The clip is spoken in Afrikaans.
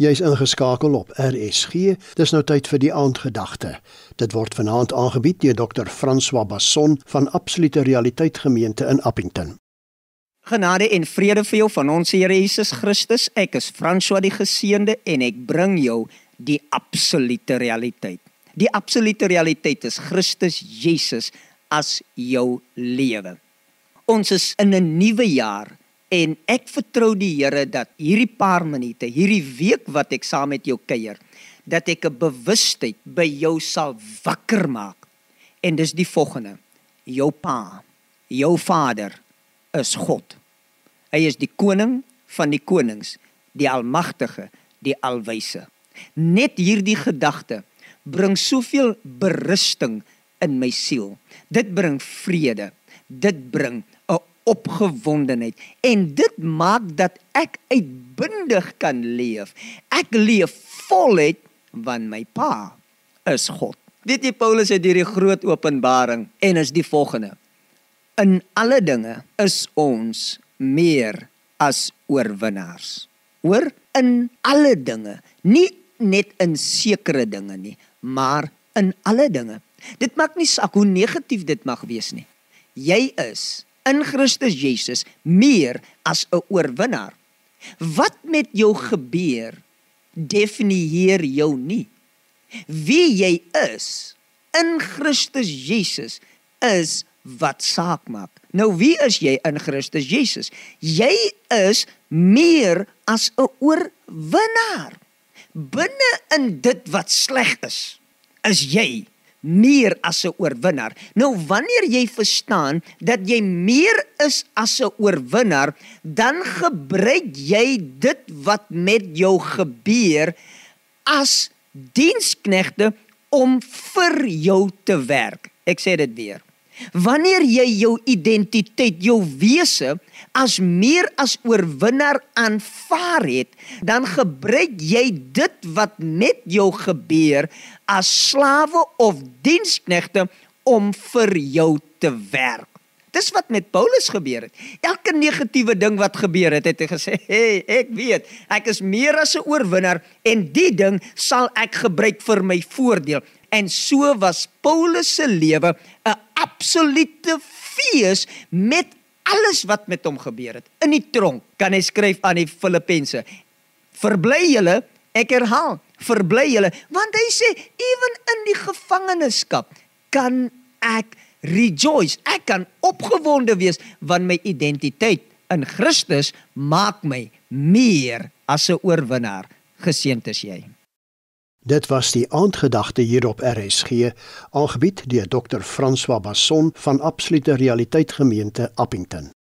Jy's ingeskakel op RSG. Dis nou tyd vir die aandgedagte. Dit word vanaand aangebied deur Dr. François Basson van Absolute Realiteit Gemeente in Appington. Genade en vrede vir jou van ons Here Jesus Christus. Ek is François die Geseënde en ek bring jou die absolute realiteit. Die absolute realiteit is Christus Jesus as jou lewe. Ons is in 'n nuwe jaar En ek vertrou die Here dat hierdie paar minute, hierdie week wat ek saam met jou kuier, dat ek 'n bewustheid by jou sal wakker maak. En dis die volgende: jou pa, jou vader is God. Hy is die koning van die konings, die almagtige, die alwyse. Net hierdie gedagte bring soveel berusting in my siel. Dit bring vrede. Dit bring opgewondenheid en dit maak dat ek uitbundig kan leef. Ek leef voluit want my pa is God. Dit die Paulus het hierdie groot openbaring en is die volgende. In alle dinge is ons meer as oorwinnaars. Hoor, in alle dinge, nie net in sekere dinge nie, maar in alle dinge. Dit maak nie saak hoe negatief dit mag wees nie. Jy is in Christus Jesus meer as 'n oorwinnaar. Wat met jou gebeur definieer jou nie. Wie jy is in Christus Jesus is wat saak maak. Nou wie is jy in Christus Jesus? Jy is meer as 'n oorwinnaar. Binne in dit wat sleg is, is jy meer as 'n oorwinnaar. Nou wanneer jy verstaan dat jy meer is as 'n oorwinnaar, dan gebruik jy dit wat met jou gebeur as diensknegte om vir jou te werk. Ek sê dit weer. Wanneer jy jou identiteit, jou wese as meer as oorwinnaar aanvaar het, dan gebruik jy dit wat met jou gebeur as slawe of diensknegte om vir jou te werk. Dis wat met Paulus gebeur het. Elke negatiewe ding wat gebeur het, het hy gesê, "Hey, ek weet, ek is meer as 'n oorwinnaar en die ding sal ek gebruik vir my voordeel." En so was Paulus se lewe 'n absolute fees met alles wat met hom gebeur het. In die tronk kan hy skryf aan die Filippense: "Verbly julle, ek herhaal, verbly julle, want hy sê ewen in die gevangenskap kan ek rejoice. Ek kan opgewonde wees want my identiteit in Christus maak my meer as 'n oorwinnaar. Geseënd is jy. Dit was die aandgedagte hier op RSG, aangebied deur Dr. François Basson van Absolute Realiteit Gemeente Appington.